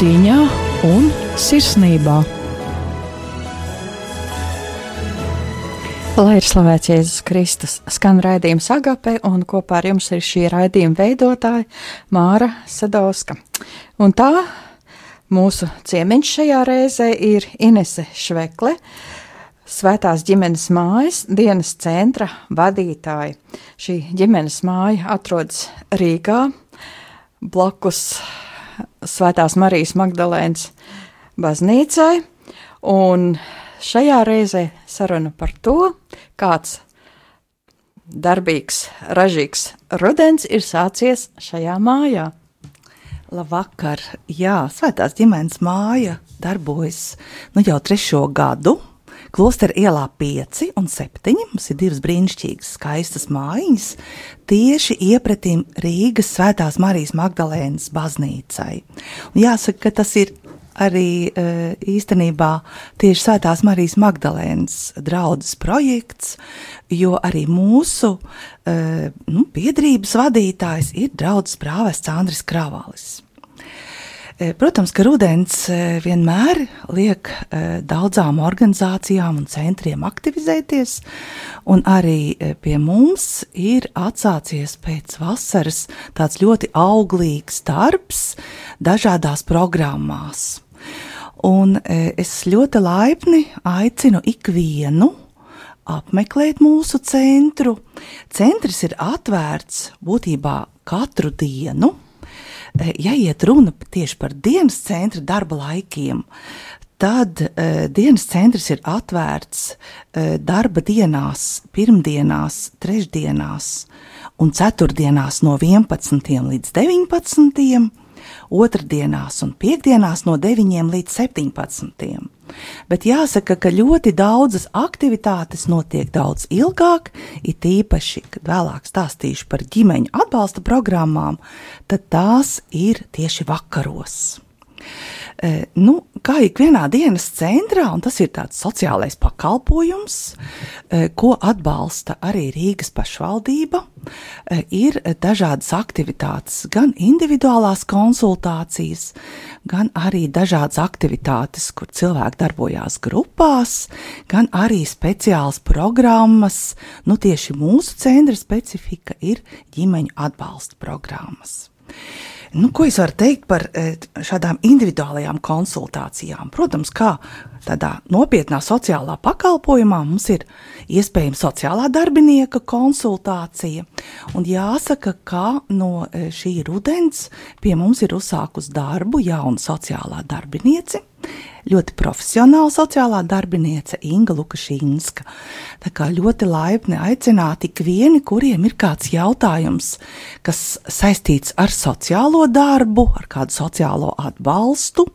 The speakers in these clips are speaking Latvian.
cīņā un sirsnībā. Lai ir slavēts Jēzus Kristus, skan raidījums Agape, un kopā ar jums ir šī raidījuma veidotāja Māra Sadauska. Un tā mūsu ciemiņš šajā reizē ir Inese Švekle, Svētās ģimenes mājas dienas centra vadītāja. Šī ģimenes māja atrodas Rīgā, blakus Svētās Marijas Magdalēnas baznīcai, un šajā reizē saruna par to, kāds darbīgs, ražīgs rudens ir sācies šajā mājā. Labvakar! Jā, Svētās ģimenes māja darbojas nu, jau trešo gadu. Klostera ielā 5 un 7 mums ir divas brīnišķīgas, skaistas mājiņas, tieši iepratīm Rīgas Svētās Marijas Magdalēnas baznīcai. Un jāsaka, ka tas ir arī e, īstenībā tieši Svētās Marijas Magdalēnas draudzes projekts, jo arī mūsu e, nu, biedrības vadītājs ir draudzes prāvests Andris Kravalis. E, protams, ka rudens e, vienmēr liek e, daudzām organizācijām un centriem aktivizēties, un arī pie mums ir atsācies pēc vasaras tāds ļoti auglīgs darbs dažādās programmās. Un es ļoti laipni aicinu ikvienu apmeklēt mūsu centru. Centrs ir atvērts būtībā katru dienu ja iet runa tieši par dienas centra darba laikiem, tad uh, dienas centrs ir atvērts uh, darba dienās, pirmdienās, trešdienās un ceturtdienās no 11. līdz 19. Otrdienās un piekdienās no 9. līdz 17. Bet jāsaka, ka ļoti daudzas aktivitātes notiek daudz ilgāk, it īpaši, kad vēlāk stāstīšu par ģimeņu atbalsta programmām, tad tās ir tieši vakaros. E, nu, kā ikvienā dienas centrā, un tas ir tāds sociālais pakalpojums, e, ko atbalsta arī Rīgas pašvaldība, ir dažādas aktivitātes, gan individuālās konsultācijas, gan arī dažādas aktivitātes, kur cilvēki darbojās grupās, gan arī speciālas programmas. Nu, tieši mūsu centra specifika ir ģimeņu atbalsta programmas. Nu, ko es varu teikt par e, šādām individuālajām konsultācijām? Protams, kā tādā nopietnā sociālā pakalpojumā mums ir iespējama sociālā darbinieka konsultācija. Un jāsaka, ka no e, šī rudens pie mums ir uzsākus darbu jauna sociālā darbiniece ļoti profesionāla sociālā darbiniece Inga Lukašīnska. Tā kā ļoti laipni aicināti ikvieni, kuriem ir kāds jautājums, kas saistīts ar sociālo darbu, ar kādu sociālo atbalstu,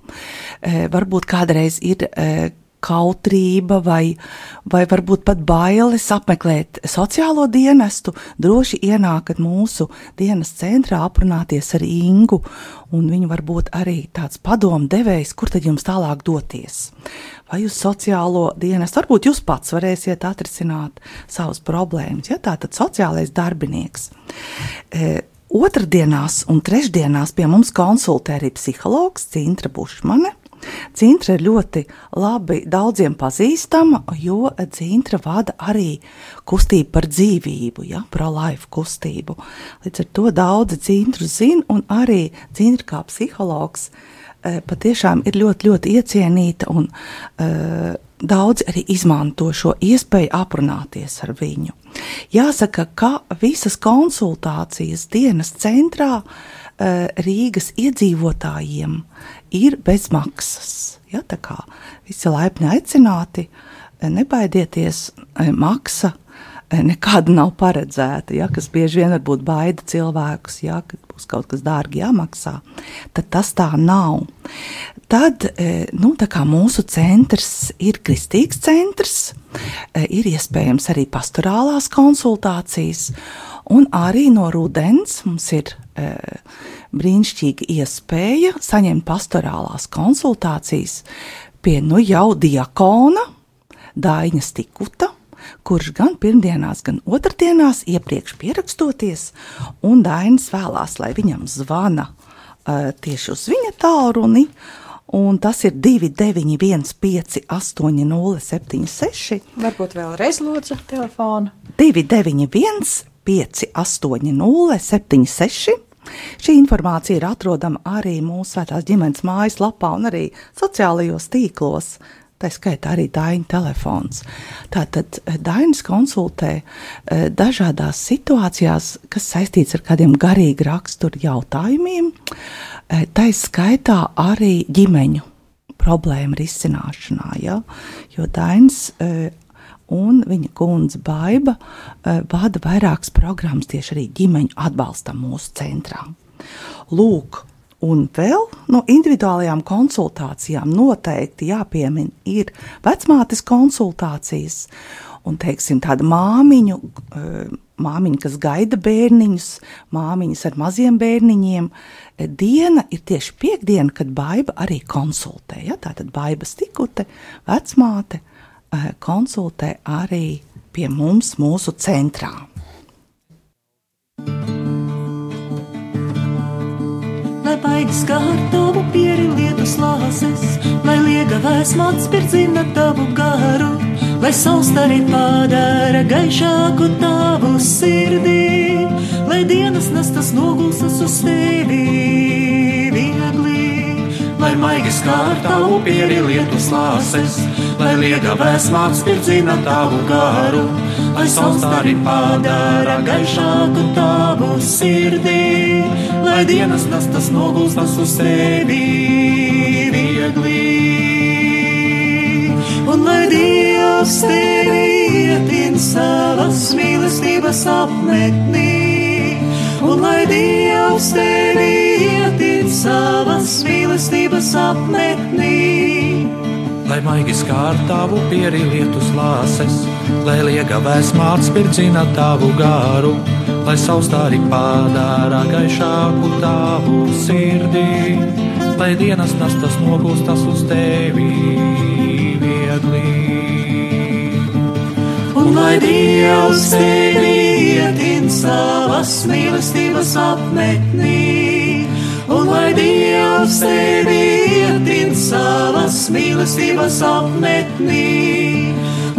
e, varbūt kādreiz ir e, kautrība vai, vai varbūt pat bailes apmeklēt sociālo dienestu, droši ienākat mūsu dienas centrā aprunāties ar Ingu, un viņa var būt arī tāds padomu devējs, kur tad jums tālāk doties. Vai uz sociālo dienestu, varbūt jūs pats varēsiet atrisināt savas problēmas, ja tā tad sociālais darbinieks. E, Otradienās un trešdienās pie mums konsultē arī psihologs Cintra Bušmane. Cintra ir ļoti labi daudziem pazīstama, jo Cintra vada arī kustību par dzīvību, ja, pro-life kustību. Līdz ar to daudzi Cintru zina, un arī Cintra kā psihologs e, patiešām ir ļoti, ļoti iecienīta un uh, Daudz arī izmanto šo iespēju aprunāties ar viņu. Jāsaka, ka visas konsultācijas dienas centrā uh, Rīgas iedzīvotājiem ir bez maksas. Ja, tā kā visi laipni aicināti, nebaidieties, maksa nekāda nav paredzēta, ja, kas bieži vien varbūt baida cilvēkus, ja, ka būs kaut kas dārgi jāmaksā, tad tas tā nav. Tad nu, mūsu centrs ir kristīgs centrs, ir iespējams arī pastorālās konsultācijas, un arī no rudens mums ir brīnišķīga iespēja saņemt pastorālās konsultācijas pie nu jau diakona Daiņa Stikuta, kurš gan pirmdienās, gan otrdienās iepriekš pierakstoties, un Dainis vēlās, lai viņam zvana uh, tieši uz viņa tālruni. Un tas ir 291, 807, Varbūt vēlreiz lūdzu telefonu. 291, 580, 76. Šī informācija ir atrodama arī mūsu svētās ģimenes mājaslapā un arī sociālajos tīklos. Tā skaitā arī Daina telefons. Tātad Dainis konsultē eh, dažādās situācijās, kas saistīts ar kādiem garīgi raksturu jautājumiem, eh, tā skaitā arī ģimeņu problēmu risināšanā. Ja? Jo Dainis eh, un viņa kundze Baiba uh, vada vairākas programmas tieši arī ģimeņu atbalstam mūsu centrā. Lūk, un vēl no individuālajām konsultācijām noteikti jāpiemina ir vecmātes konsultācijas. Un, teiksim, tāda māmiņu, uh, māmiņa, kas gaida bērniņus, māmiņas ar maziem bērniņiem. Diena ir tieši piekdiena, kad baiva arī konsultē. Ja? Tātad baibas tikute, vecmāte, Eh, konsultē arī pie mums, mūsu centrā. Lai baigas kā ar tavu pieri lietus lāses, lai liega vēsma atspirdzina tavu garu, lai saustari padara gaišāku tavu sirdī, lai dienas nestas nogulsas uz tevi lai maigas kā ar tavu pieri lietus lāses lai liega vēsmāks virdzina tavu garu, lai saustāri padara gaišāku tavu sirdī, lai dienas nastas nogulstas uz sevi viegli. Un lai Dievs tevi ietin savas mīlestības apmetnī, un lai Dievs tevi savas mīlestības apmetnī lai maigi skār tavu pieri lietus lāses, lai liega vēsmāts pirdzina tavu gāru, lai saustāri padara gaišāku tavu sirdī, lai dienas nastas nogulstas uz tevi viegli. Un lai Dievs tevi ietin savas mīlestības apmetnī, lai Dievs tevi ietin savas mīlestības apmetnī,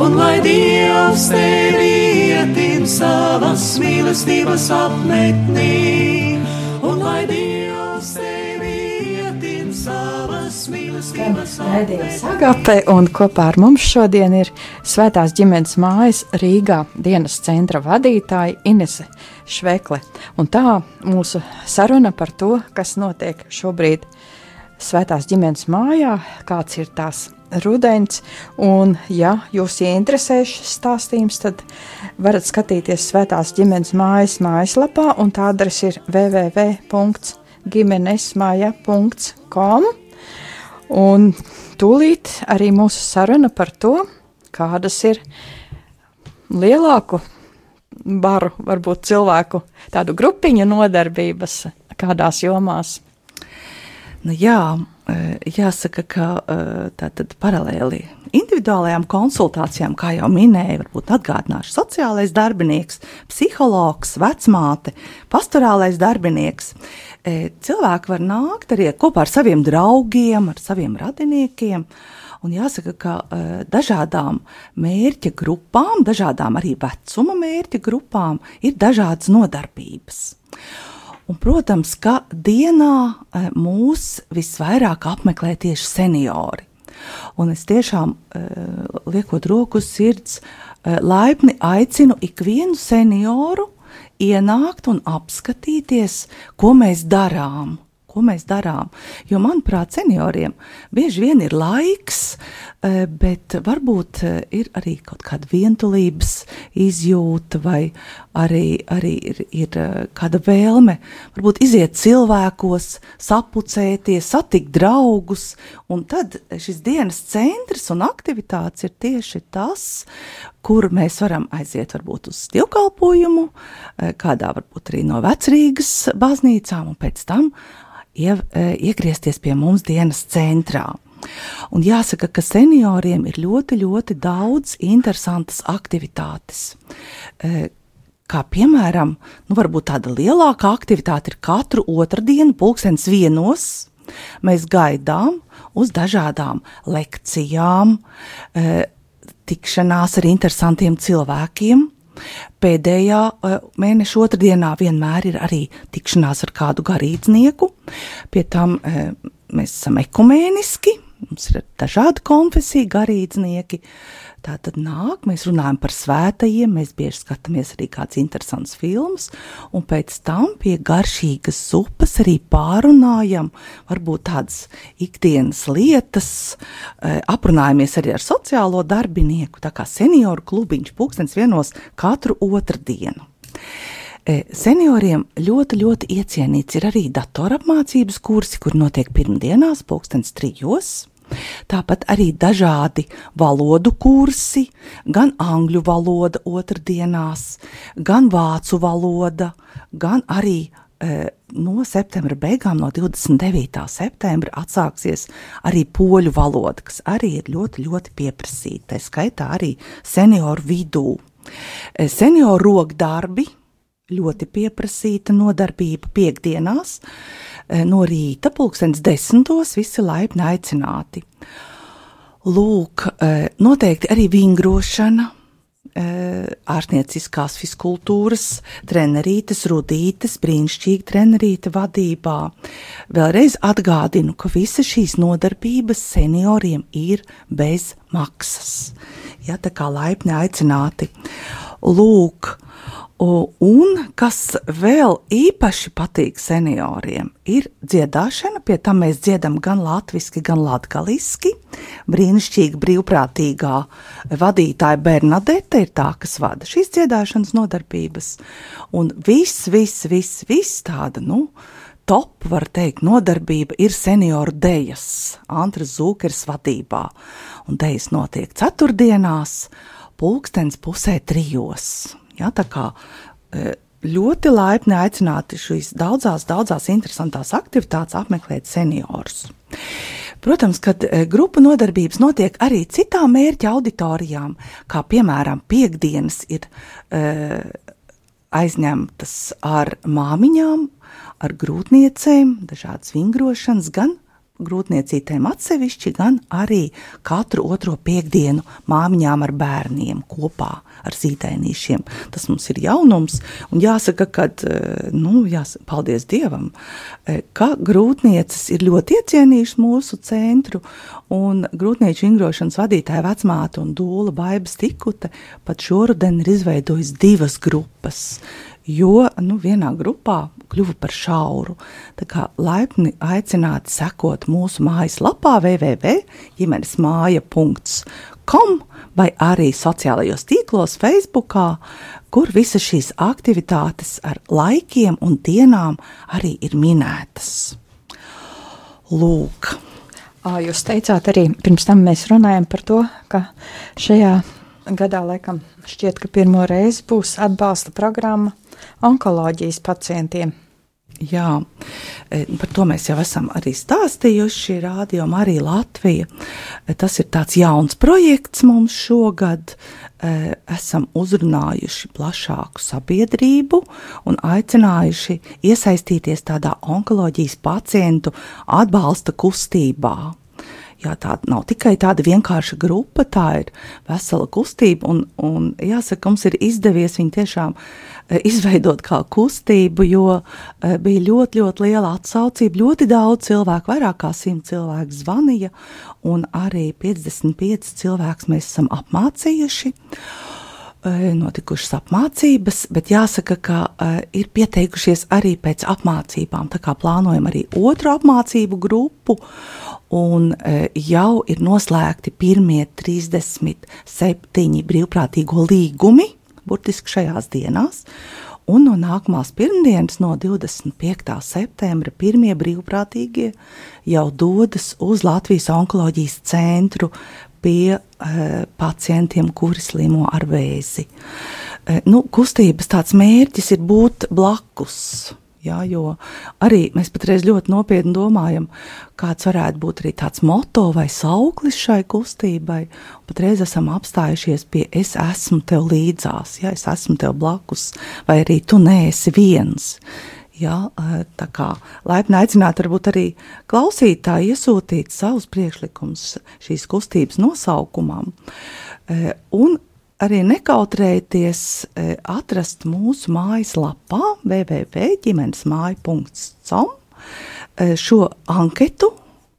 un lai Dievs tevi ietin savas mīlestības apmetnī, un lai Dievs tevi ietin savas mīlestības Agape un kopā ar mums šodien ir Svētās ģimenes mājas Rīgā dienas centra vadītāja Inese Švekle. Un tā mūsu saruna par to, kas notiek šobrīd Svētās ģimenes mājā, kāds ir tās rudens. Un, ja jūs ieinteresē šis stāstījums, tad varat skatīties Svētās ģimenes mājas mājaslapā, un tā adrese ir www.gimenesmāja.com. Un tūlīt arī mūsu saruna par to, kādas ir lielāku baru, varbūt cilvēku tādu grupiņu nodarbības kādās jomās. Nu, jā, jāsaka, ka tātad paralēli individuālajām konsultācijām, kā jau minēju, varbūt atgādināšu, sociālais darbinieks, psihologs, vecmāte, pastorālais darbinieks. Cilvēki var nākt arī kopā ar saviem draugiem, ar saviem radiniekiem. Un jāsaka, ka uh, dažādām mērķa grupām, dažādām arī vecuma mērķa grupām, ir dažādas nodarbības. Un, protams, ka dienā uh, mūs visvairāk apmeklē tieši seniori. Un es tiešām, uh, liekot roku uz sirds, laipni aicinu ikvienu senioru ienākt un apskatīties, ko mēs darām ko mēs darām. Jo, manuprāt, senioriem bieži vien ir laiks, eh, bet varbūt eh, ir arī kaut kāda vientulības izjūta, vai arī, arī ir, ir eh, kāda vēlme, varbūt iziet cilvēkos, sapucēties, satikt draugus. Un tad šis dienas centrs un aktivitātes ir tieši tas, kur mēs varam aiziet varbūt uz dievkalpojumu, kādā varbūt arī no vecrīgas baznīcām, un pēc tam ie, e, iegriezties pie mums dienas centrā. Un jāsaka, ka senioriem ir ļoti, ļoti daudz interesantas aktivitātes. E, kā piemēram, nu, varbūt tāda lielāka aktivitāte ir katru otrdienu, pulkstenis vienos. Mēs gaidām uz dažādām lekcijām, e, tikšanās ar interesantiem cilvēkiem. Pēdējā e, mēneša otrdienā vienmēr ir arī tikšanās ar kādu garīdznieku. Pie tam e, mēs esam ekumēniski, mums ir dažādi konfesiju garīdznieki. Tā tad nāk, mēs runājam par svētajiem, mēs bieži skatāmies arī kāds interesants filmas, un pēc tam pie garšīgas zupas arī pārunājam varbūt tādas ikdienas lietas, e, aprunājamies arī ar sociālo darbinieku, tā kā senioru klubiņš pūkstens vienos katru otrdienu. E, senioriem ļoti, ļoti iecienīts ir arī datorapmācības kursi, kur notiek pirmdienās, pulkstens trijos. Tāpat arī dažādi valodu kursi, gan angļu valoda otrdienās, gan vācu valoda, gan arī e, no septembra beigām, no 29. septembra, atsāksies arī poļu valoda, kas arī ir ļoti, ļoti pieprasīta. Tā skaitā arī senioru vidū. E, senioru rokdarbi ļoti pieprasīta nodarbība piekdienās. Eh, no rīta, pulkstenis desmitos, visi laipni aicināti. Lūk, eh, noteikti arī vingrošana, eh, ārstnieciskās fiskultūras, trenerītes, rudītes, brīnišķīga trenerīte vadībā. Vēlreiz atgādinu, ka visas šīs nodarbības senioriem ir bez maksas. Ja, tā kā laipni aicināti. Lūk, Un kas vēl īpaši patīk senioriem, ir dziedāšana. Pie tam mēs dziedam gan latviešu, gan latviešu. Brīnišķīga brīvprātīgā vadītāja Bernadette ir tā, kas vada šīs dziedāšanas nodarbības. Un viss, viss, viss, viss tāda, nu, top, var teikt, nodarbība ir senioru dejas, Antras Zūkers vadībā. Un dejas notiek ceturtdienās, pulkstens pusē trijos Ja, tā kā e, ļoti laipni aicināti šīs daudzās, daudzās interesantās aktivitātes apmeklēt seniorus. Protams, kad e, grupu nodarbības notiek arī citām mērķa auditorijām, kā piemēram piekdienas ir e, aizņemtas ar māmiņām, ar grūtniecēm, dažādas vingrošanas, gan grūtniecītēm atsevišķi, gan arī katru otro piekdienu māmiņām ar bērniem kopā ar zīdainīšiem. Tas mums ir jaunums, un jāsaka, ka, eh, nu, jās, paldies Dievam, eh, ka grūtniecis ir ļoti iecienījuši mūsu centru, un grūtnieču vingrošanas vadītāja vecmāte un dūla Baibas Tikute pat šoruden ir izveidojis divas grupas jo nu, vienā grupā kļuva par šauru. Tā kā laipni aicināti sekot mūsu mājaslapā www.ģimenesmāja.com vai arī sociālajos tīklos, Facebookā, kur visas šīs aktivitātes ar laikiem un dienām arī ir minētas. Lūk. Jūs teicāt arī, pirms tam mēs runājam par to, ka šajā gadā laikam šķiet, ka pirmo reizi būs atbalsta programma onkoloģijas pacientiem. Jā, e, par to mēs jau esam arī stāstījuši. Rādio arī Latvija. E, tas ir tāds jauns projekts mums šogad. E, esam uzrunājuši plašāku sabiedrību un aicinājuši iesaistīties tādā onkoloģijas pacientu atbalsta kustībā. Jā, tā nav tikai tāda vienkārša grupa, tā ir vesela kustība. Un, un jāsaka, mums ir izdevies viņu tiešām eh, izveidot kā kustību, jo eh, bija ļoti, ļoti liela atsaucība. Ļoti daudz cilvēku, vairāk kā simt cilvēku zvanīja, un arī 55 cilvēkus mēs esam apmācījuši eh, notikušas apmācības, bet jāsaka, ka uh, ir pieteikušies arī pēc apmācībām. Tā kā plānojam arī otru apmācību grupu, un e, jau ir noslēgti pirmie 37 brīvprātīgo līgumi, burtiski šajās dienās. Un no nākamās pirmdienas, no 25. septembra, pirmie brīvprātīgie jau dodas uz Latvijas onkoloģijas centru pie e, pacientiem, kuri slimo ar vēzi. E, nu, kustības tāds mērķis ir būt blakus Jā, jo arī mēs patreiz ļoti nopietni domājam, kāds varētu būt arī tāds moto vai sauklis šai kustībai. Patreiz esam apstājušies pie es esmu tev līdzās, ja es esmu tev blakus, vai arī tu neesi viens. Jā, tā kā laipni aicināt varbūt arī klausītāji iesūtīt savus priekšlikumus šīs kustības nosaukumam. Un arī nekautrējieties e, atrast mūsu mājaslapā www.ģimenesmāja.com e, šo anketu,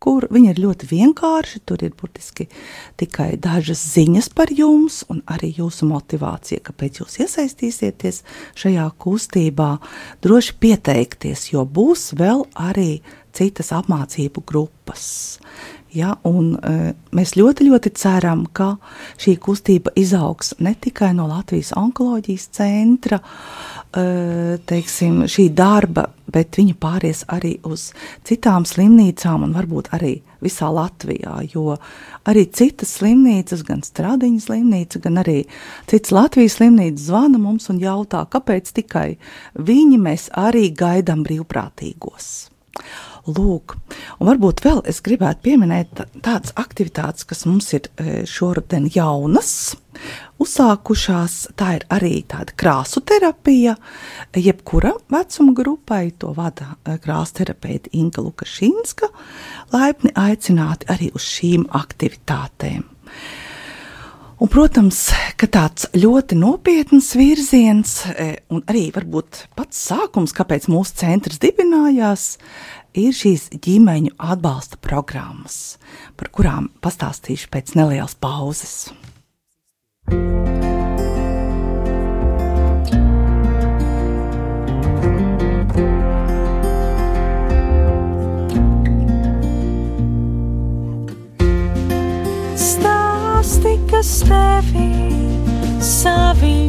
kur viņa ir ļoti vienkārša. Tur ir burtiski tikai dažas ziņas par jums un arī jūsu motivācija, kāpēc jūs iesaistīsieties šajā kustībā. Droši pieteikties, jo būs vēl arī citas apmācību grupas. Ja, un, uh, mēs ļoti, ļoti ceram, ka šī kustība izaugs ne tikai no Latvijas onkoloģijas centra, uh, teiksim, šī darba, bet viņa pāries arī uz citām slimnīcām un varbūt arī visā Latvijā. Jo arī citas slimnīcas, gan Stradiņas slimnīca, gan arī citas Latvijas slimnīcas zvana mums un jautā, kāpēc tikai viņi mēs arī gaidām brīvprātīgos. Lūk, un varbūt vēl es gribētu pieminēt tādas aktivitātes, kas mums ir e, šoruden jaunas, uzsākušās. Tā ir arī tāda krāsu terapija, jebkura vecuma grupai to vada e, krāsu terapeita Inga Lukašinska, laipni aicināti arī uz šīm aktivitātēm. Un, protams, ka tāds ļoti nopietns virziens, e, un arī varbūt pats sākums, kāpēc mūsu centrs dibinājās, ir šīs ģimeņu atbalsta programmas, par kurām pastāstīšu pēc nelielas pauzes. Stāsti, kas tevi saviņo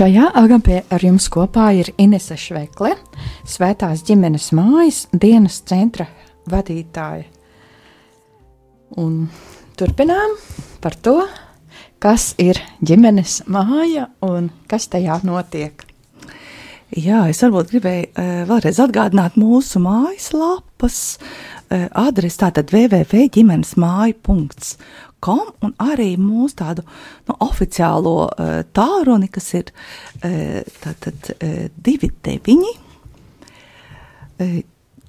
Šajā agapē ar jums kopā ir Inese Švekle, Svētās ģimenes mājas dienas centra vadītāja. Un turpinām par to, kas ir ģimenes māja un kas tajā notiek. Jā, es varbūt gribēju uh, vēlreiz atgādināt mūsu mājaslapas uh, adresi, tātad www.ģimenesmāja.com kom un arī mūsu tādu nu, oficiālo uh, tālruni, kas ir uh, tātad uh, 29 uh,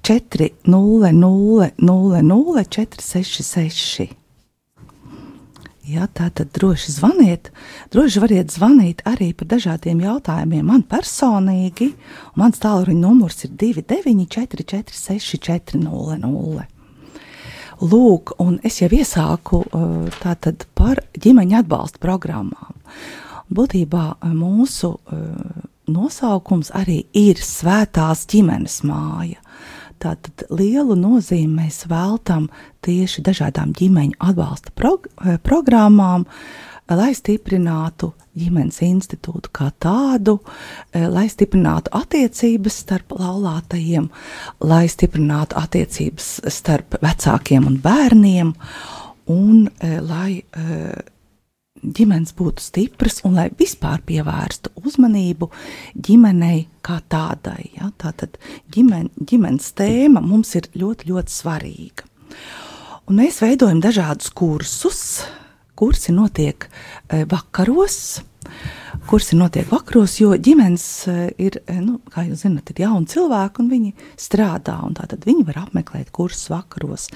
4 0 0 0 0 4 6 6. Jā, tā tad droši zvaniet. Droši variet zvanīt arī par dažādiem jautājumiem man personīgi. Mans tālruņa numurs ir 294 46 400. Lūk, un es jau iesāku uh, tātad par ģimeņa atbalsta programmām. Būtībā uh, mūsu uh, nosaukums arī ir Svētās ģimenes māja. Tātad lielu nozīmi mēs veltam tieši dažādām ģimeņu atbalsta prog programmām, lai stiprinātu ģimenes institūtu kā tādu, e, lai stiprinātu attiecības starp laulātajiem, lai stiprinātu attiecības starp vecākiem un bērniem, un e, lai ģimenes būtu stipras un lai vispār pievērstu uzmanību ģimenei kā tādai. Ja? Tātad ģimen, ģimenes tēma mums ir ļoti, ļoti svarīga. Un mēs veidojam dažādus kursus. Kursi notiek e, vakaros, kursi notiek vakaros, jo ģimenes e, ir, e, nu, kā jūs zināt, ir jauni cilvēki un viņi strādā. Tātad viņi var apmeklēt kursus vakaros.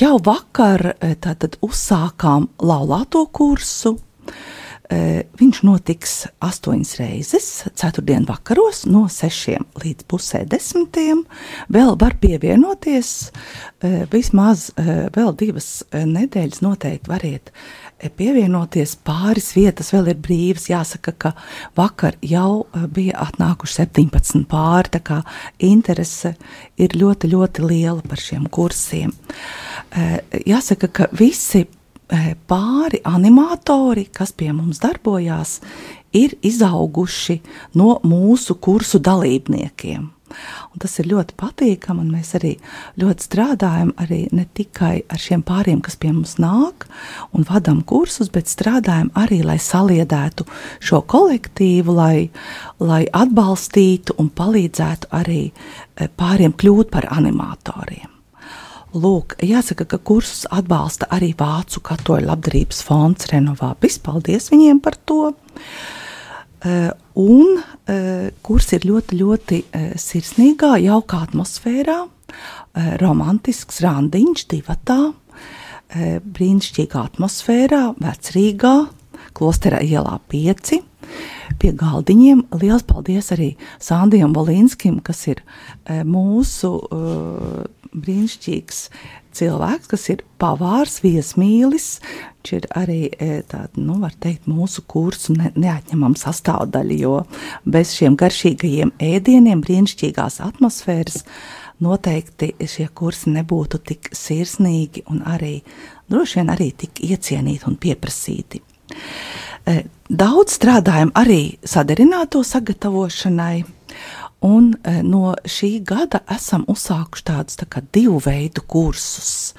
Jau vakar tātad uzsākām laulāto kursu. Viņš notiks astoņas reizes, ceturtdien vakaros, no sešiem līdz pusē desmitiem. Vēl var pievienoties, vismaz vēl divas nedēļas noteikti variet pievienoties. Pāris vietas vēl ir brīvas. Jāsaka, ka vakar jau bija atnākuši 17 pāri, tā kā interese ir ļoti, ļoti liela par šiem kursiem. Jāsaka, ka visi pāri animatori, kas pie mums darbojās, ir izauguši no mūsu kursu dalībniekiem. Un tas ir ļoti patīkami, un mēs arī ļoti strādājam arī ne tikai ar šiem pāriem, kas pie mums nāk un vadām kursus, bet strādājam arī, lai saliedētu šo kolektīvu, lai, lai atbalstītu un palīdzētu arī eh, pāriem kļūt par animatoriem. Lūk, jāsaka, ka kursus atbalsta arī Vācu katoļu labdarības fonds Renovābis. Paldies viņiem par to! Uh, un uh, kurs ir ļoti, ļoti uh, sirsnīgā, jaukā atmosfērā, romantisks randiņš, divatā, brīnišķīgā atmosfērā, vecrīgā, klostera ielā pieci. Pie galdiņiem liels paldies arī Sandijam Volīnskim, kas ir mūsu brīnišķīgs cilvēks, kas ir pavārs, viesmīlis. Viņš ir arī e, tāda, nu, var teikt, mūsu kursu ne, neatņemama sastāvdaļa, jo bez šiem garšīgajiem ēdieniem, brīnišķīgās atmosfēras, noteikti šie kursi nebūtu tik sirsnīgi un arī droši vien arī tik iecienīti un pieprasīti. E, daudz strādājam arī sadarināto sagatavošanai. Un e, no šī gada esam uzsākuši tādus tā divu veidu kursus.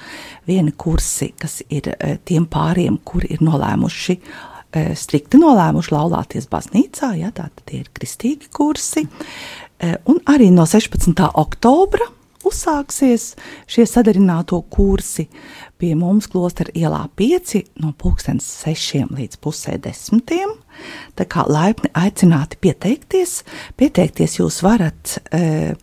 Vieni kursi, kas ir e, tiem pāriem, kuri ir nolēmuši, e, strikti nolēmuši laulāties baznīcā, ja, tātad tie ir kristīgi kursi. Un arī no 16. oktobra uzsāksies šie sadarināto kursi pie mums klostera ielā 5 no pulkstens 6 līdz pusē desmitiem. Tā kā laipni aicināti pieteikties. Pieteikties jūs varat e,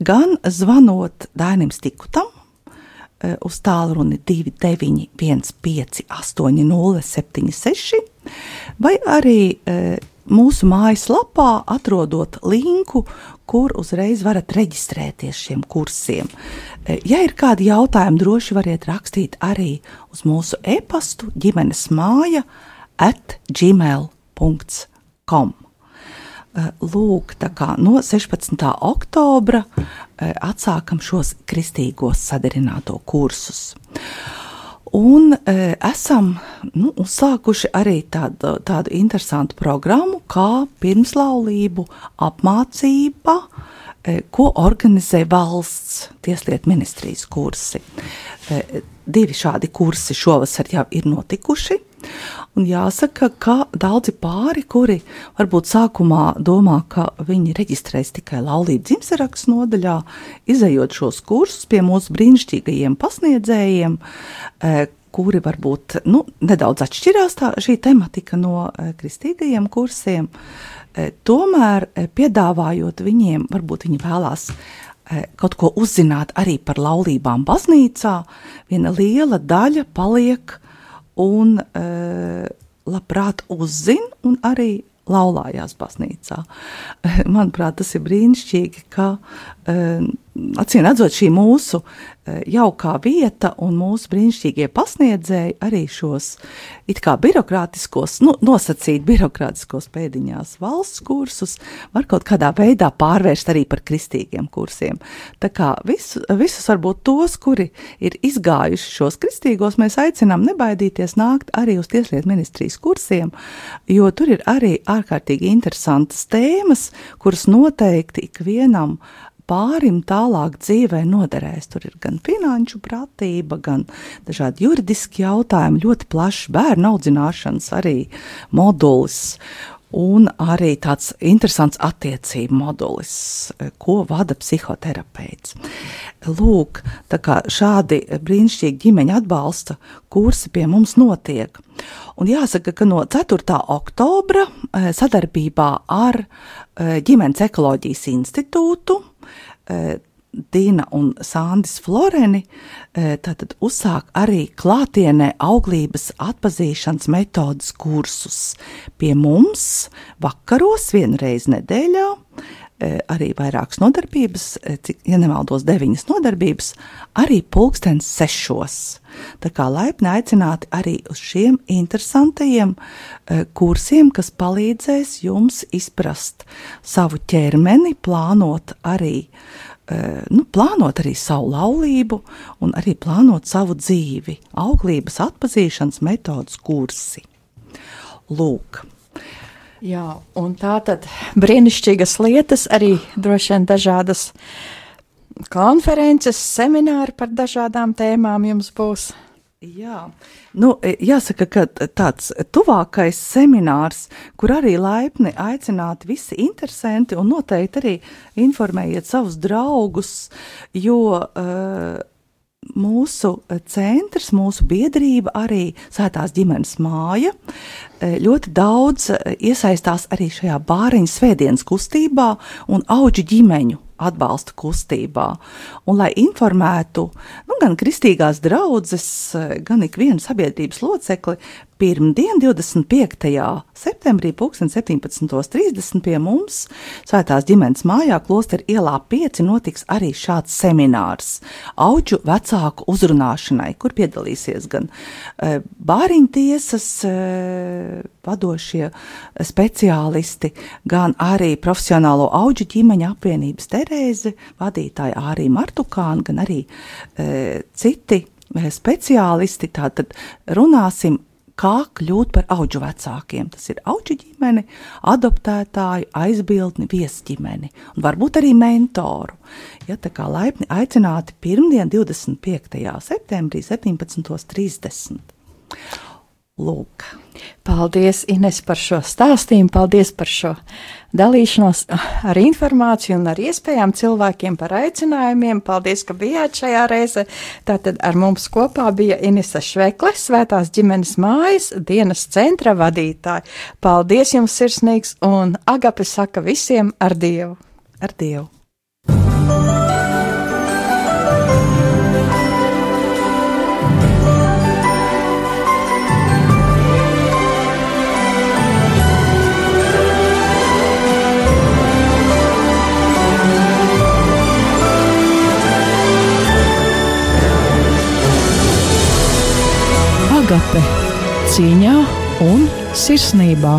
gan zvanot Dainim Stikutam e, uz tālruni 2915 8076 vai arī e, mūsu mājaslapā atrodot linku, kur uzreiz varat reģistrēties šiem kursiem. E, ja ir kādi jautājumi, droši variet rakstīt arī uz mūsu e-pastu ģimenes māja at gmail.com. E, lūk, tā kā no 16. oktobra e, atsākam šos kristīgos sadarināto kursus. Un e, esam nu, uzsākuši arī tādu, tādu interesantu programmu, kā pirmslaulību apmācība, e, ko organizē valsts tieslietu ministrijas kursi. E, divi šādi kursi šovasar jau ir notikuši. Un jāsaka, ka daudzi pāri, kuri varbūt sākumā domā, ka viņi reģistrēs tikai laulību dzimserakstu nodaļā, izējot šos kursus pie mūsu brīnišķīgajiem pasniedzējiem, eh, kuri varbūt nu, nedaudz atšķirās tā, šī tematika no eh, kristīgajiem kursiem, eh, tomēr piedāvājot viņiem, varbūt viņi vēlās kaut ko uzzināt arī par laulībām baznīcā, viena liela daļa paliek un uh, labprāt uzzina un arī laulājās baznīcā. Manuprāt, tas ir brīnišķīgi, ka uh, acīm redzot, šī mūsu e, jaukā vieta un mūsu brīnišķīgie pasniedzēji arī šos it kā birokrātiskos, nu, nosacīt birokrātiskos pēdiņās valsts kursus var kaut kādā veidā pārvērst arī par kristīgiem kursiem. Tā kā visu, visus varbūt tos, kuri ir izgājuši šos kristīgos, mēs aicinām nebaidīties nākt arī uz Tieslietu ministrijas kursiem, jo tur ir arī ārkārtīgi interesantas tēmas, kuras noteikti ikvienam uh, pārim tālāk dzīvē noderēs. Tur ir gan finanšu pratība, gan dažādi juridiski jautājumi, ļoti plašs bērnu audzināšanas arī modulis. Un arī tāds interesants attiecību modelis, ko vada psihoterapeits. Lūk, šādi brīnišķīgi ģimeņa atbalsta kursi pie mums notiek. Un jāsaka, ka no 4. oktobra eh, sadarbībā ar eh, ģimenes ekoloģijas institūtu Dina un Sandis Floreni e, tātad uzsāk arī klātienē auglības atpazīšanas metodas kursus pie mums vakaros vienreiz nedēļā. E, arī vairākas nodarbības, e, cik, ja nemaldos, deviņas nodarbības, arī pulkstens sešos. Tā kā laipni aicināti arī uz šiem interesantajiem kursiem, kas palīdzēs jums izprast savu ķermeni, plānot arī uh, nu, plānot arī savu laulību un arī plānot savu dzīvi, auglības atpazīšanas metodas kursi. Lūk. Jā, un tā tad brīnišķīgas lietas, arī droši vien dažādas konferences, semināri par dažādām tēmām jums būs. Jā, nu, e, jāsaka, ka tāds tuvākais seminārs, kur arī laipni aicināti visi interesanti un noteikti arī informējiet savus draugus, jo uh, mūsu centrs, mūsu biedrība, arī Svētās ģimenes māja, e, ļoti daudz iesaistās arī šajā bāriņu svētdienas kustībā un auģu ģimeņu atbalsta kustībā. Un, lai informētu nu, gan kristīgās draudzes, gan ikvienu sabiedrības locekli pirmdien, 25. septembrī, 17.30 pie mums Svētās ģimenes mājā, Klosteru ielā 5, notiks arī šāds seminārs auģu vecāku uzrunāšanai, kur piedalīsies gan e, bāriņtiesas e, vadošie speciālisti, gan arī profesionālo auģu ģimeņa apvienības Terēze, vadītāja arī Martukāna, gan arī e, citi speciālisti. Tātad runāsim kā kļūt par auģu vecākiem. Tas ir auģu ģimene, adoptētāju, aizbildni, viesģimeni un varbūt arī mentoru. Ja, tā kā laipni aicināti pirmdien, 25. septembrī, 17.30. Lūk. Paldies, Ines, par šo stāstījumu, paldies par šo dalīšanos ar informāciju un ar iespējām cilvēkiem par aicinājumiem. Paldies, ka bijāt šajā reizē. Tātad ar mums kopā bija Inese Švekle, Svētās ģimenes mājas dienas centra vadītāja. Paldies jums sirsnīgs un Agape saka visiem ar Dievu! Ar Dievu! Agape cīņā un sirsnībā.